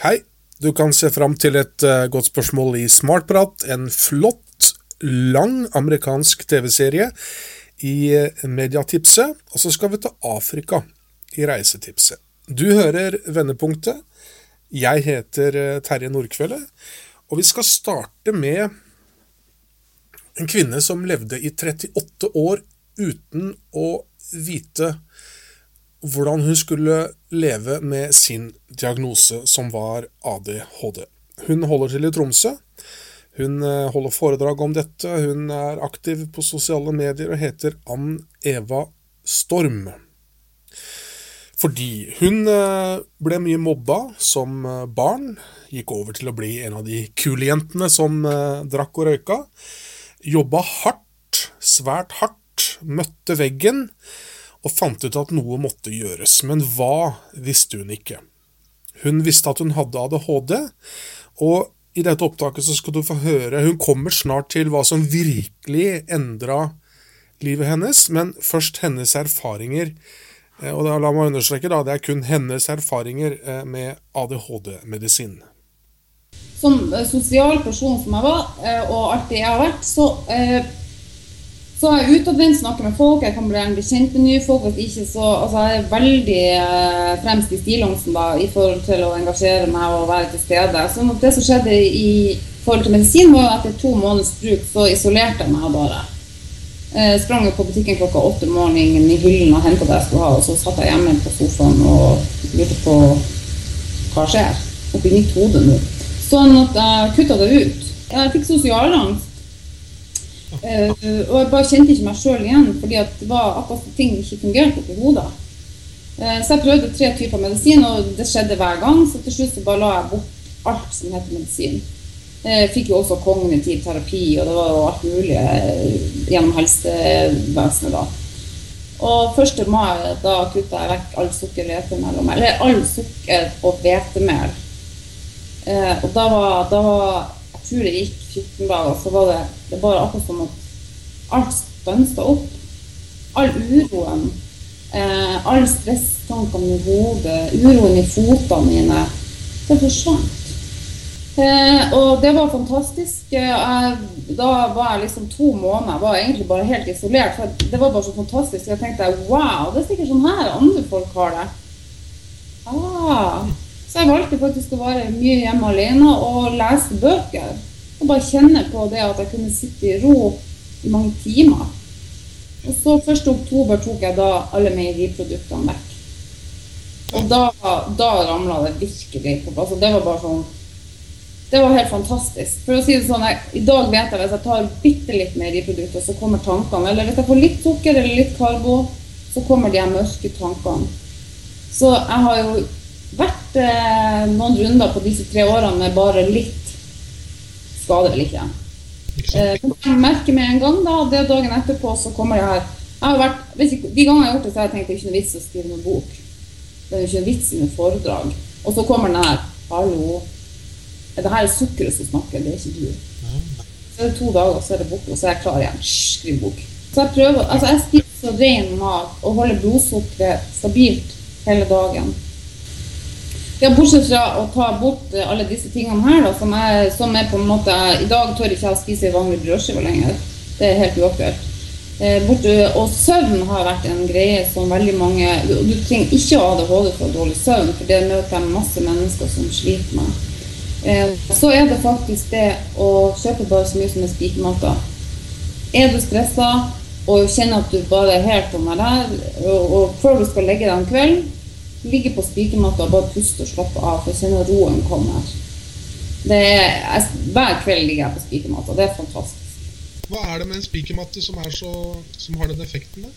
Hei. Du kan se fram til et uh, godt spørsmål i Smartprat. En flott, lang amerikansk TV-serie i uh, Mediatipset. Og så skal vi til Afrika i Reisetipset. Du hører Vendepunktet. Jeg heter uh, Terje Nordkvelde, og vi skal starte med en kvinne som levde i 38 år uten å vite hvordan hun skulle leve med sin diagnose, som var ADHD. Hun holder til i Tromsø. Hun eh, holder foredrag om dette. Hun er aktiv på sosiale medier og heter Ann Eva Storm. Fordi hun eh, ble mye mobba som eh, barn. Gikk over til å bli en av de kule jentene som drakk og røyka. Jobba hardt, svært hardt. Møtte veggen og fant ut at noe måtte gjøres. Men hva visste hun ikke? Hun visste at hun hadde ADHD, og i dette opptaket så skal du få høre Hun kommer snart til hva som virkelig endra livet hennes, men først hennes erfaringer. Og og la meg understreke, da, det er kun hennes erfaringer eh, med ADHD-medisin. Som eh, sosial person som jeg var, og alltid jeg har vært, så så er jeg utadvendt, snakker med folk, jeg kan bli kjent med nye folk. Ikke så, altså Jeg er veldig eh, fremst i stillongsen i forhold til å engasjere meg og være til stede. Så det som skjedde i forhold til medisin, var at etter to måneders bruk så isolerte jeg meg bare. Eh, sprang på butikken klokka åtte om morgenen i hyllen og henta det jeg skulle ha, og så satt jeg hjemme på sofaen og lurte på hva skjer oppi mitt hode nå. Sånn at jeg kutta det ut. Jeg fikk sosialangst. Uh, og jeg bare kjente ikke meg sjøl igjen, fordi det var akkurat ting ikke fungerte oppi hodet. Uh, så jeg prøvde tre typer medisin, og det skjedde hver gang. Så til slutt så bare la jeg bort alt som heter medisin. Uh, fikk jo også kognitiv terapi, og det var jo alt mulig gjennom helsevesenet da. Og 1. mai da kutta jeg vekk all sukker, hvetemel og mel. Eller all sukker og hvetemel. og da var, da var Jeg tror det gikk 14 dager, så var det det bare akkurat som at alt stansa opp. All uroen, eh, all stresstankene i hodet, uroen i fotene mine, det forsvant. Eh, og det var fantastisk. Eh, jeg, da var jeg liksom to måneder jeg var egentlig bare helt isolert. for Det var bare så fantastisk. Jeg tenkte wow, det er sikkert sånn her andre folk har det. Ah. Så jeg valgte faktisk å være mye hjemme alene og lese bøker. Og bare kjenne på det at jeg kunne sitte i ro i mange timer. Og så 1. oktober tok jeg da alle meieriproduktene vekk. Og da, da ramla det virkelig på plass. Og det var bare sånn Det var helt fantastisk. For å si det sånn, jeg, I dag vet jeg hvis jeg tar bitte litt meieriprodukter, så kommer tankene. Eller hvis jeg får litt sukker eller litt karbo, så kommer de mørke tankene. Så jeg har jo vært eh, noen runder på disse tre årene med bare litt skader vel ikke. Eh, jeg merker med en gang, da, det dagen etterpå, så kommer det her jeg har vært, jeg, De gangene jeg har gjort det, så har jeg tenkt det er ikke noe vits å skrive noen bok. Det er ikke noe vits i noe foredrag. Og så kommer den her Hallo. Det her er sukkeret som snakker, det er ikke du. Så er det to dager, så er det borte, og så er jeg klar igjen. Skriv bok. Så jeg prøver, altså jeg spiser ren mat og holder blodsukkeret stabilt hele dagen. Ja, Bortsett fra å ta bort eh, alle disse tingene her, da, som, er, som er på en måte I dag tør ikke jeg å spise vanlig brødskive lenger. Det er helt uaktuelt. Eh, og søvn har vært en greie som veldig mange Du trenger ikke å ha ADHD for dårlig søvn, for det møter jeg masse mennesker som sliter med. Eh, så er det faktisk det å kjøpe bare så mye som er spikermatter. Er du stressa og kjenner at du bare er helt på meg der, og, før du skal legge deg en kveld ligge på spikermatta og bare puste og slappe av, for å kjenne roen kommer. Er, hver kveld ligger jeg på spikermatta. Det er fantastisk. Hva er det med en spikermatte som, som, har den effekten? da?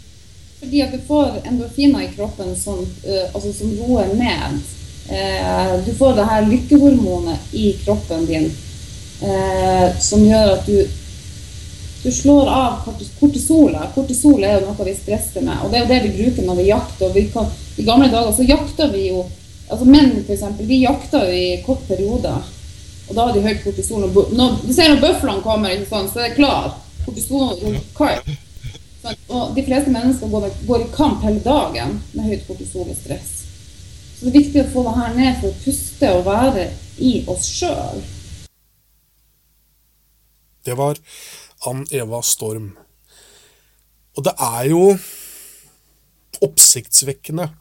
Fordi at du får endorfiner i kroppen som, uh, altså som roer ned. Uh, du får det her lykkehormonet i kroppen din uh, som gjør at du du slår av kortisolet. Kortisol er jo noe vi stresser med, og det er jo det vi bruker når vi jakter. og vi kan i gamle dager så jakta vi jo altså Menn f.eks. de jakta jo i kort periode. Og da har de høyt kortisol. Når, du ser når bøflene kommer, sånn, så er det klar. Kortison Og de fleste mennesker går, går, i kamp hele dagen med høyt kortison og stress. Så det er viktig å få det her ned for å puste og være i oss sjøl. Det var Ann Eva Storm. Og det er jo oppsiktsvekkende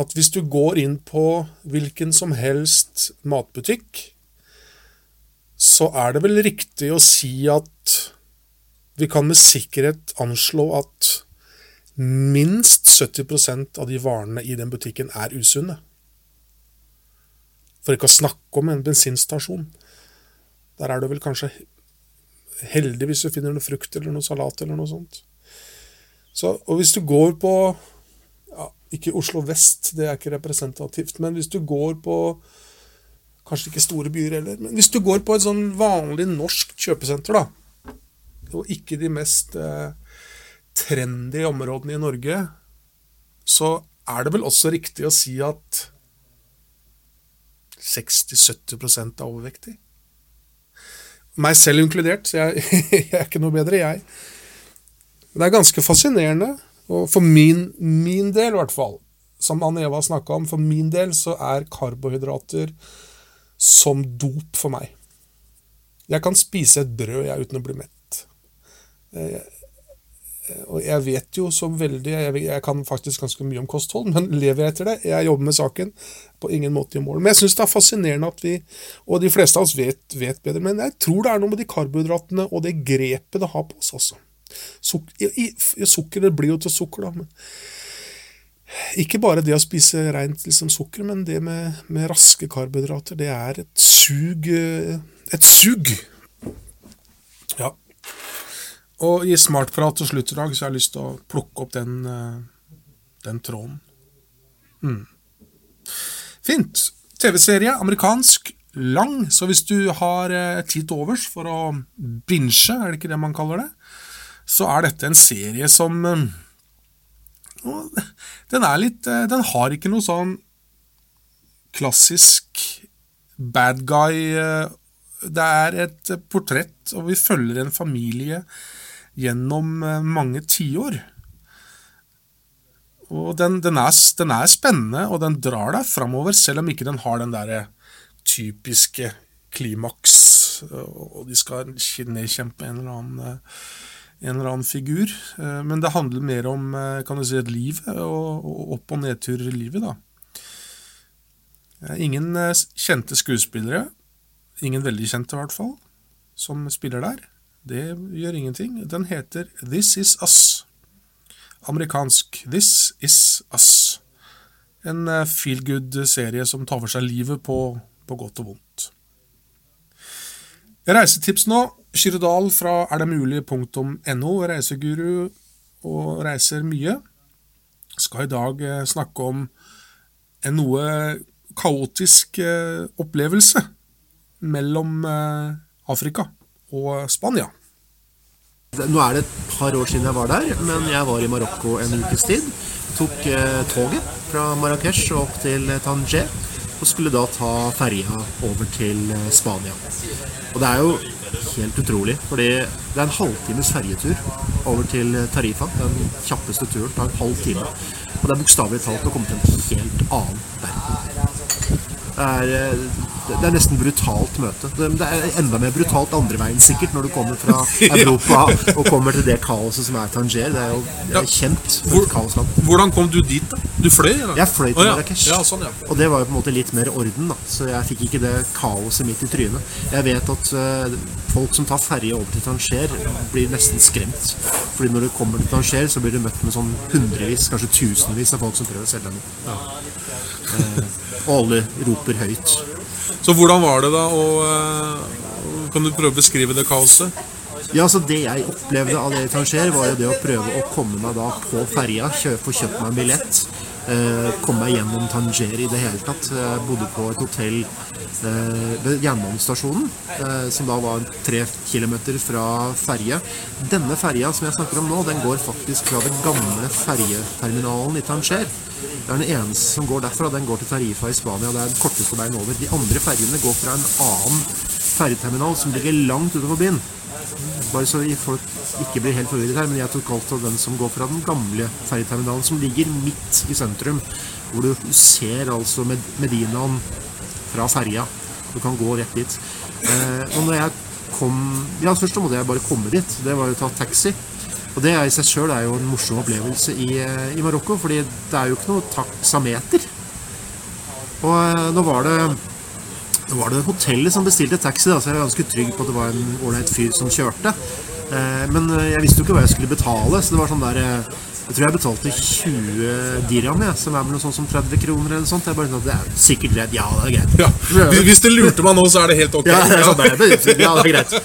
at hvis du går inn på hvilken som helst matbutikk, så er det vel riktig å si at vi kan med sikkerhet anslå at minst 70% av de varene i den butikken er usunne. For ikke å snakke om en bensinstasjon. Der er du vel kanskje heldig hvis du finner noe frukt eller noe salat eller noe sånt. Så, og hvis du går på Ikke Oslo vest, det er ikke representativt, men hvis du går på Kanskje ikke store byer heller, men hvis du går på et sånn vanlig norsk kjøpesenter, da, og ikke de mest eh, trendy områdene i Norge, så er det vel også riktig å si at 60-70 er overvektig. Meg selv inkludert, så jeg, jeg, er ikke noe bedre, jeg. Det er ganske fascinerende, og for min, min del i hvert fall, som Anne Eva snakka om, for min del så er karbohydrater som dop for meg. Jeg kan spise et brød jeg uten å bli mett. Jeg, og jeg vet jo så veldig jeg, kan faktisk ganske mye om kosthold, men lever jeg etter det? Jeg jobber med saken. På ingen måte i mål. Men jeg syns det er fascinerende at vi, og de fleste av oss vet, vet, bedre, men jeg tror det er noe med de karbohydratene og det grepet det har på oss, altså. Sukker det blir jo til sukker, da. men ikke bare det å spise rent liksom, sukker, men det med, med, raske karbohydrater, det er et sug eh, Et sug! Ja. Og i Smartprat til slutt i dag så har jeg lyst til å plukke opp den, eh, den tråden. Mm. Fint. TV-serie, amerikansk, lang, så hvis du har eh, tid til overs for å binge, er det ikke det man kaller det, så er dette en serie som den er litt eh, Den har ikke noe sånn klassisk bad guy eh, Det er et portrett, og vi følger en familie gjennom eh, mange tiår. Og den, den, er, den, er, spennende, og den drar deg framover, selv om ikke den har den derre typiske klimaks, og de skal nedkjempe en eller annen en eller annen figur. Eh, men det handler mer om eh, kan du si, et liv og, opp- og nedturer i livet. da. Ingen eh, kjente skuespillere, ingen veldig kjente i hvert fall, som spiller der. Det gjør ingenting. Den heter This Is Us. Amerikansk This Is Us. En feel good-serie som tar for seg livet på, på godt og vondt. Reisetips nå. Shirdal fra erdemulig.no, reiseguru og reiser mye, skal i dag eh, snakke om en noe kaotisk eh, opplevelse mellom eh, Afrika og Spania. Nå er det et par år siden jeg var der, men jeg var i Marokko en ukes tid. Tok toget fra Marrakech opp til Tanger og skulle da ta ferja over til Spania. Og det er jo helt utrolig. Fordi det er en halvtimes ferjetur over til Tarifa. Den kjappeste turen tar en halv time. Og det er bokstavelig talt å komme til en helt annen verden. Det er, eh, det er nesten brutalt møte. Det er enda mer brutalt andre veien sikkert, når du kommer fra Europa og kommer til det kaoset som er Tanger. Det er jo det er kjent for et kaosland. Hvordan kom du dit, da? Du fløy? Eller? Jeg fløy til Marrakech. Ja, sånn, ja. Og det var jo på en måte litt mer orden, da. Så jeg fikk ikke det kaoset midt i trynet. Jeg vet at uh, folk som tar ferje over til Tanger, blir nesten skremt. Fordi når du kommer til Tanger, så blir du møtt med sånn hundrevis, kanskje tusenvis av folk som prøver å selge deg noe. Ja. Uh, og alle roper høyt. Så hvordan var det da? Og, uh, kan du prøve å beskrive det kaoset? Ja, så Det jeg opplevde av det i Tanger, var jo det å prøve å komme meg da på ferja, få kjøpt meg en billett. Eh, komme meg gjennom Tanger i det hele tatt. Jeg bodde på et hotell eh, ved jernbanestasjonen, eh, som da var tre kilometer fra ferje. Denne ferja som jeg snakker om nå, den går faktisk fra den gamle ferjeterminalen i Tanger. Det er den eneste som går derfra. Den går til Tarifa i Spania. Det er den korteste veien over. De andre ferjene går fra en annen ferjeterminal som ligger langt utenfor byen. Bare så folk ikke blir helt forvirret her, men jeg tok av den som går fra den gamle ferjeterminalen, som ligger midt i sentrum. Hvor du ser altså Med Medinaen fra ferja. Du kan gå rett dit. Eh, og når jeg kom Ja, først måtte jeg bare komme dit. Det var jo ta taxi. Og det er i seg sjøl jo en morsom opplevelse i, eh, i Marokko, fordi det er jo ikke noe taksameter. Og eh, nå var det nå var det hotellet som bestilte taxi, da, så jeg er ganske trygg på at det var en ålreit fyr som kjørte. Eh, men eh, jeg visste jo ikke hva jeg skulle betale, så det var sånn der eh, Jeg tror jeg betalte 20 dirham, jeg, som er vel noe sånt som 30 kroner eller noe sånt. Jeg bare tenkte, det er sikkert greit. Ja, det er greit. Ja. Hvis du lurte meg nå, så er det helt ok. Ja, det er sånn det- ja, det er greit.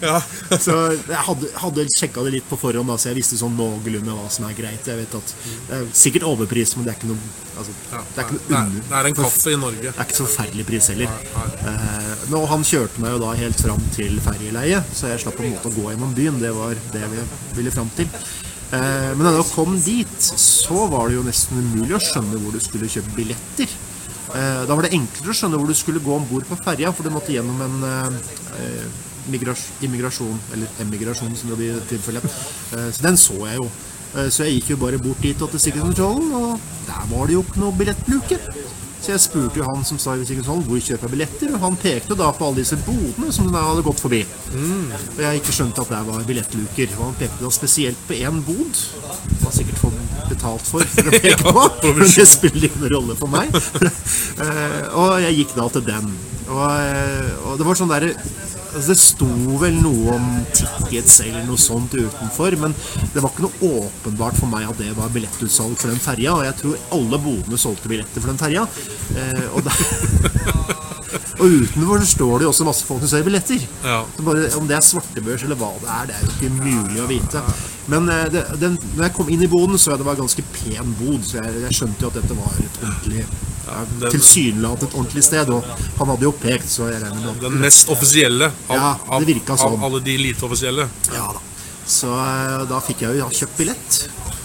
Ja. Så jeg hadde, hadde sjekka det litt på forhånd, da, så jeg visste sånn noenlunde hva som er greit. Jeg vet at Det er sikkert overpris, men det er ikke noe altså, Det er ikke noe er, under. det er en kaffe i Norge. Det er ikke så forferdelig pris heller. Eh, men- han kjørte meg jo da helt fram til ferjeleiet, så jeg slapp på en måte å gå gjennom byen. Det var det vi ville fram til. Eh, men da jeg kom dit, så var det jo nesten umulig å skjønne hvor du skulle kjøpe billetter. Eh, da var det enklere å skjønne hvor du skulle gå om bord på ferja, for du måtte gjennom en eh, migras immigrasjon, eller emigrasjon som det blir i tilfelle. Eh, så den så jeg jo. Så jeg gikk jo bare bort dit og til sikkerhetskontrollen, og der var det jo ikke noe billettluke. Så jeg spurte jo han som sa i sånn, hvor kjøper jeg billetter, og han pekte da på alle disse bodene som da hadde gått forbi. Og jeg ikke skjønte at det var billettluker. Og han pekte da spesielt på én bod. Han har sikkert fått betalt for for å peke på, men det spiller ingen rolle for meg. Eh, og jeg gikk da til den. Og, eh, og det var sånn derre altså Det sto vel noe om tickets eller noe sånt utenfor, men det var ikke noe åpenbart for meg at det var billettutsalg for den ferja, og jeg tror alle bodene solgte billetter for den ferja. Eh, og, og utenfor så står det jo også masse folk som ser billetter. Ja. Så bare, om det er svartebørs eller hva det er, det er jo ikke mulig å vite. Men eh, det, den, når jeg kom inn i boden, så jeg det var ganske pen bod, så jeg, jeg skjønte jo at dette var et ordentlig ja, Tilsynelatende et ordentlig sted, og han hadde jo pekt, så jeg regner med Den mest offisielle av, Ja, sånn. av alle de lite offisielle. Ja da. Så eh, da fikk jeg jo kjøpt billett.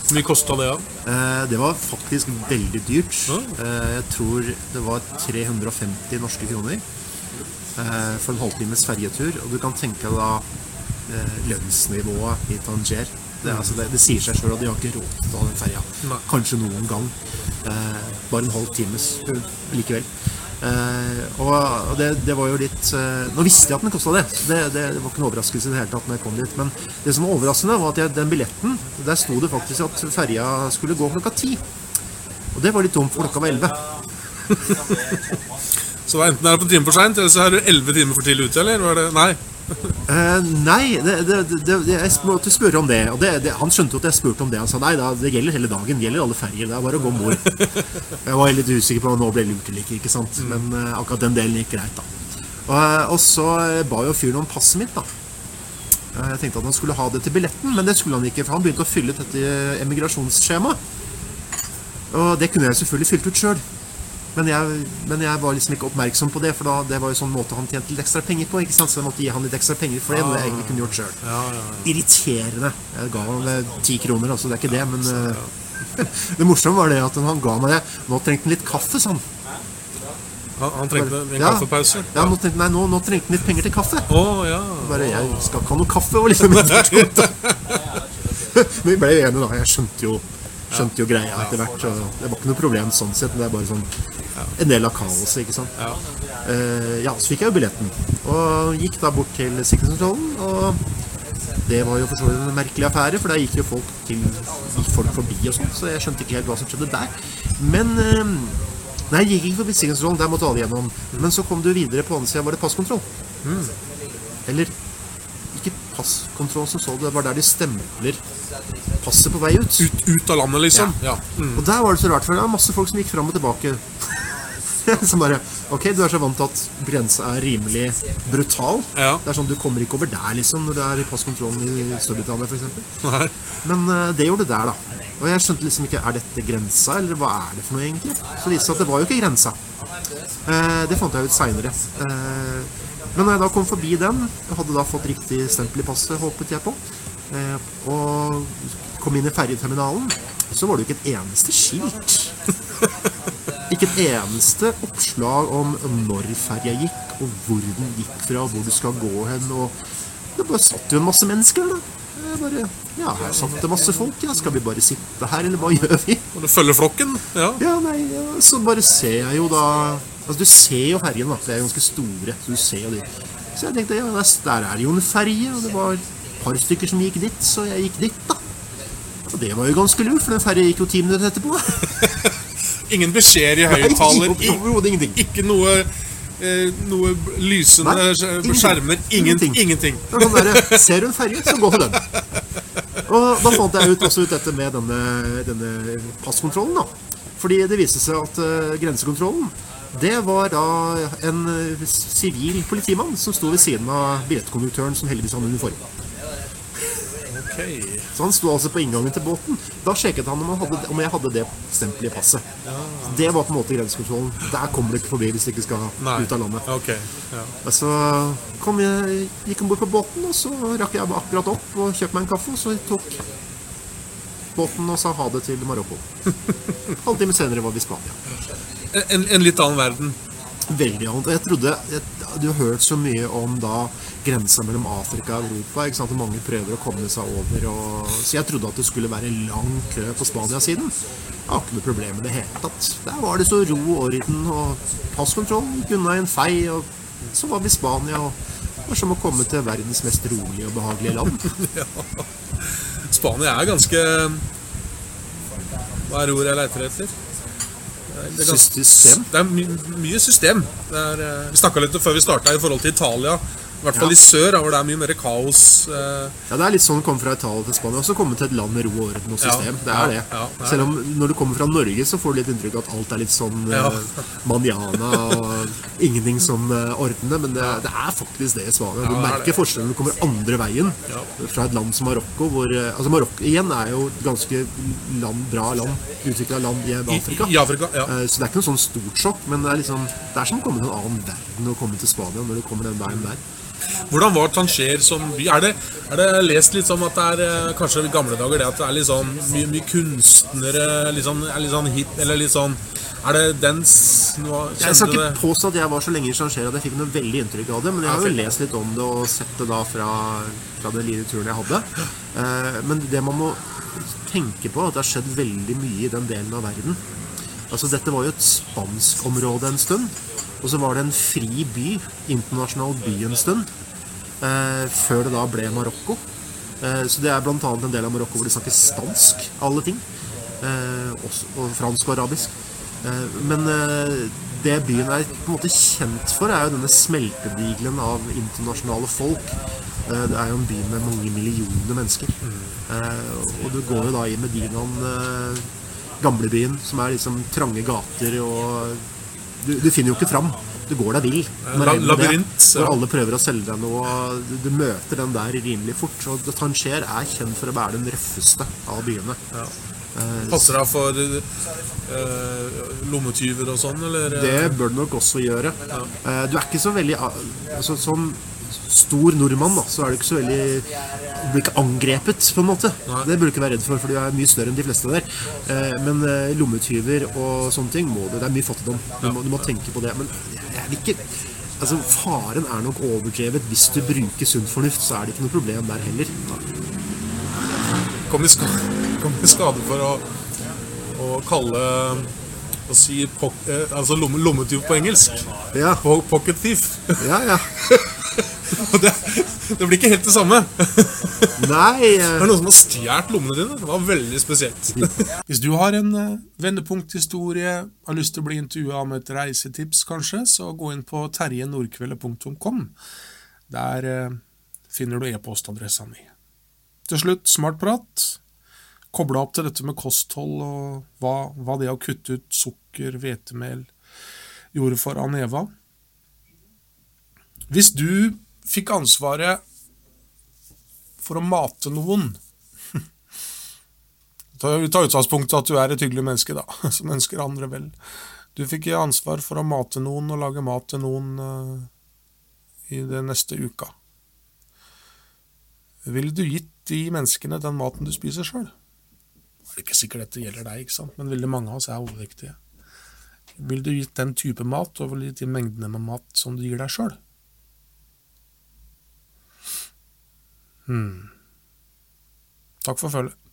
Hvor mye kosta det? da? Eh, det var faktisk veldig dyrt. Eh, jeg tror det var 350 norske kroner eh, for en halvtimes ferjetur. Og du kan tenke deg da lønnsnivået i Tanger. Det, altså, det, det sier seg sjøl at de har ikke råd til å ta den ferja. Kanskje noen gang. Eh, bare en halv times likevel. Eh, og det, det var jo litt eh, Nå visste jeg at den kosta det. det. Det var ikke noe overraskelse i det hele tatt når jeg kom dit. Men det som var overraskende, var at jeg, den billetten Der sto det faktisk at ferja skulle gå klokka ti. Og det var litt dumt, for klokka var elleve. Så enten er det på en time for seint, eller så er du elleve timer for tidlig ute, eller? Var det? Nei. Eh, nei, det, det, det, jeg måtte spørre om det. Og han skjønte jo at jeg spurte om det. Han sa nei, da, det gjelder hele dagen. Det gjelder alle ferger. Det er bare å gå om bord. Jeg var litt usikker på om nå ble lurt eller ikke. ikke sant? Men uh, akkurat den delen gikk greit, da. Og, eh, og så ba jo fyren om passet mitt, da. Jeg tenkte at han skulle ha det til billetten, men det skulle han ikke. For han begynte å fylle ut dette emigrasjonsskjemaet. Og det kunne jeg selvfølgelig fylt ut sjøl. Men jeg, men jeg var liksom ikke oppmerksom på det, for da, det var jo sånn måte han tjente litt ekstra penger på. ikke sant? Så jeg måtte gi han litt ekstra penger for det, noe jeg egentlig kunne gjort sjøl. Ja, ja, ja. Irriterende. Jeg ga han eh, ti kroner, altså. Det er ikke det, men eh, Det morsomme var det at han ga meg det. Nå trengte han litt kaffe, sånn. han. Han, trengte en kaffepause. Ja, nå trengte, nei, nå, nå trengte han litt penger til kaffe. Oh, ja. Bare jeg skal ikke ha noe kaffe, og liksom Men vi ble enige, da. Jeg skjønte jo, skjønte jo greia etter hvert. Det var ikke noe problem sånn sett. Men det er bare sånn en del av kaoset, ikke sant. Ja. Uh, ja, så fikk jeg jo billetten. Og gikk da bort til sikkerhetskontrollen. Og det var jo for så vidt en merkelig affære, for der gikk jo folk, til, gikk folk forbi og sånn. Så jeg skjønte ikke helt hva som skjedde der. Men uh, Nei, jeg gikk ikke forbi sikkerhetskontrollen, der måtte alle gjennom. Men så kom du videre på andre sida, var det passkontroll. Eller ikke passkontroll som så det, det var der de stempler passet på vei ut. Ut, ut av landet, liksom? Ja. Mm. Og der var det så rart, for det var masse folk som gikk fram og tilbake. som bare Ok, du er så vant til at grensa er rimelig brutal. Ja. Det er sånn, Du kommer ikke over der, liksom, når du er i passkontrollen i Storbritannia, f.eks. Men uh, det gjorde det der, da. Og jeg skjønte liksom ikke Er dette grensa, eller hva er det for noe, egentlig? Så det viste seg at det var jo ikke grensa. Uh, det fant jeg ut seinere. Uh, men når jeg da kom forbi den, hadde da fått riktig stempel i passet, håpet jeg på, eh, og kom inn i ferjeterminalen, så var det jo ikke et eneste skilt. Ikke et eneste oppslag om når ferja gikk, og hvor den gikk fra, hvor du skal gå hen. og Det bare satt jo en masse mennesker der, da. Bare Ja, her satt det masse folk, ja. Skal vi bare sitte her, eller hva gjør vi? Og du følger flokken? Ja. Ja, nei, ja, så bare ser jeg jo da Altså, du ser jo fergen, da. De er ganske store, så du ser jo de. Så jeg tenkte ja, der der er det jo en ferge, og det var et par stykker som gikk dit, så jeg gikk dit, da. Og det var jo ganske lurt, for den ferja gikk jo ti minutter etterpå. Ingen beskjeder i høyttaler, ikke noe eh, noe lysende Nei, ingenting. skjermer. Ingenting. Ingenting. ingenting. Sånn der, Ser du en ferge, så gå for den. Og da fant jeg ut, også ut dette med denne, denne passkontrollen. da. Fordi det viste seg at uh, grensekontrollen det var da en eh, sivil politimann som sto ved siden av billettkonduktøren, som heldigvis hadde uniform. Ok. Så han sto altså på inngangen til båten. Da sjekket han om, han hadde, om jeg hadde det stempelet i passet. Det var på en måte grensekontrollen. Der kommer du ikke forbi hvis du ikke skal Nei. ut av landet. Okay. Ja. Så kom jeg, gikk om bord på båten, og så rakk jeg akkurat opp og kjøpte meg en kaffe. Og så tok båten og sa ha det til Marokko. Halvtime senere var vi i Spania. En, en litt annen verden. Veldig annet. Jeg trodde jeg, Du har hørt så mye om da grensa mellom Afrika og Europa. ikke sant? Og mange prøver å komme seg over. Og, så jeg trodde at det skulle være lang kø på Spania-siden. Jeg har ikke noe problem med det hele tatt. Der var det så ro og orden og passkontroll. Gikk unna en fei. Og så var vi i Spania. og det var som å komme til verdens mest rolige og behagelige land. Spania er ganske Hva er ordet jeg leter etter? Det er, System. Det er my mye system. Er, eh, vi snakka litt før vi starta i forhold til Italia. I hvert fall i sør, hvor det er mye mer kaos. eh, Ja, Det er litt sånn å komme fra Italia til Spania, Også komme til et land med ro og orden og Ja, system. det er det. ja, det er Selv om når du kommer fra Norge, så får du litt inntrykk av at alt er litt sånn Ja. eh, manjana og ingenting som eh, ordner, men det, det er faktisk det i Spania. Du Ja, er merker forskjellen når du kommer andre veien Ja. fra et land som Marokko, hvor eh, Altså Marokko igjen er jo et ganske land, bra land, utvikla land i i, Afrika. I Afrika, ja. Eh, Så det er ikke noe sånn stort sjokk, men det er, liksom, det er som å komme til en annen verden å komme til Spania når du kommer den veien der. Hvordan var Tanger som by? Er det, er det lest litt som at det er eh, kanskje i gamle dager det at det er litt sånn mye, mye kunstnere litt sånn, er litt sånn hip, eller litt sånn Er det dens Jeg skal ikke påstå at jeg var så lenge i Changer at jeg fikk noe veldig inntrykk av det, men jeg har jo lest litt om det og sett det da fra, fra den lille turen jeg hadde. Eh, men det man må tenke på, at det har skjedd veldig mye i den delen av verden. Altså Dette var jo et spansk område en stund, og så var det en fri by, internasjonal by en stund, eh, før det da ble Marokko. Eh, så det er bl.a. en del av Marokko hvor de snakker spansk, alle ting. Eh, også, og fransk og arabisk. Eh, men eh, det byen er på en måte kjent for, er jo denne smeltedigelen av internasjonale folk. Eh, det er jo en by med mange millioner mennesker. Og du går jo da i Medinaen, gamlebyen, som er liksom trange gater og du, du finner jo ikke fram. Du går deg vill. La- labyrint, Når alle prøver å selge deg noe. Du, du møter den der rimelig fort. Og Tanger er kjent for å være den røffeste av byene. Passer deg for eh, lommetyver og sånn, eller? eh? Det bør du nok også gjøre. Ja. Du er ikke så veldig altså, Som stor nordmann, da, så er du ikke så veldig Du blir ikke angrepet, på en måte. Det burde du ikke være redd for, for du er mye større enn de fleste der. Eh, Men eh, lommetyver og sånne ting må du Det er mye fattigdom. Du må, du må tenke på det. Men jeg vil ikke Altså, Faren er nok overdrevet. Hvis du bruker sunn fornuft, så er det ikke noe problem der heller. kom i skade, kom i skade for å, å kalle å si pok, eh, altså lomme, lommetyv på engelsk. Ja, Po- Pocket thief. ja. ja. Og det, det blir ikke helt det samme. Nei Det eh, er noen som har stjålet lommene dine. Det var veldig spesielt. Hvis du har en uh, vendepunkthistorie, har lyst til å bli intervjua om et reisetips, kanskje, så gå inn på terjenordkveldet.com. Der uh, finner du e-postadressa mi. Til slutt, smartprat. Kobla opp til dette med kosthold og hva, hva det å kutte ut sukker, hvetemel, gjorde for Aneva. Hvis du fikk ansvaret for å mate noen Ta utgangspunkt i at du er et hyggelig menneske, da, som ønsker andre vel. Du fikk ansvar for å mate noen og lage mat til noen uh, i den neste uka. Ville du gitt de menneskene den maten du spiser sjøl? Er ikke sikkert dette gjelder deg, ikke sant? men veldig mange av oss er overvektige. Vil du gitt den type mat og vil du gitt de mengdene med mat som du gir deg sjøl? Takk for følget.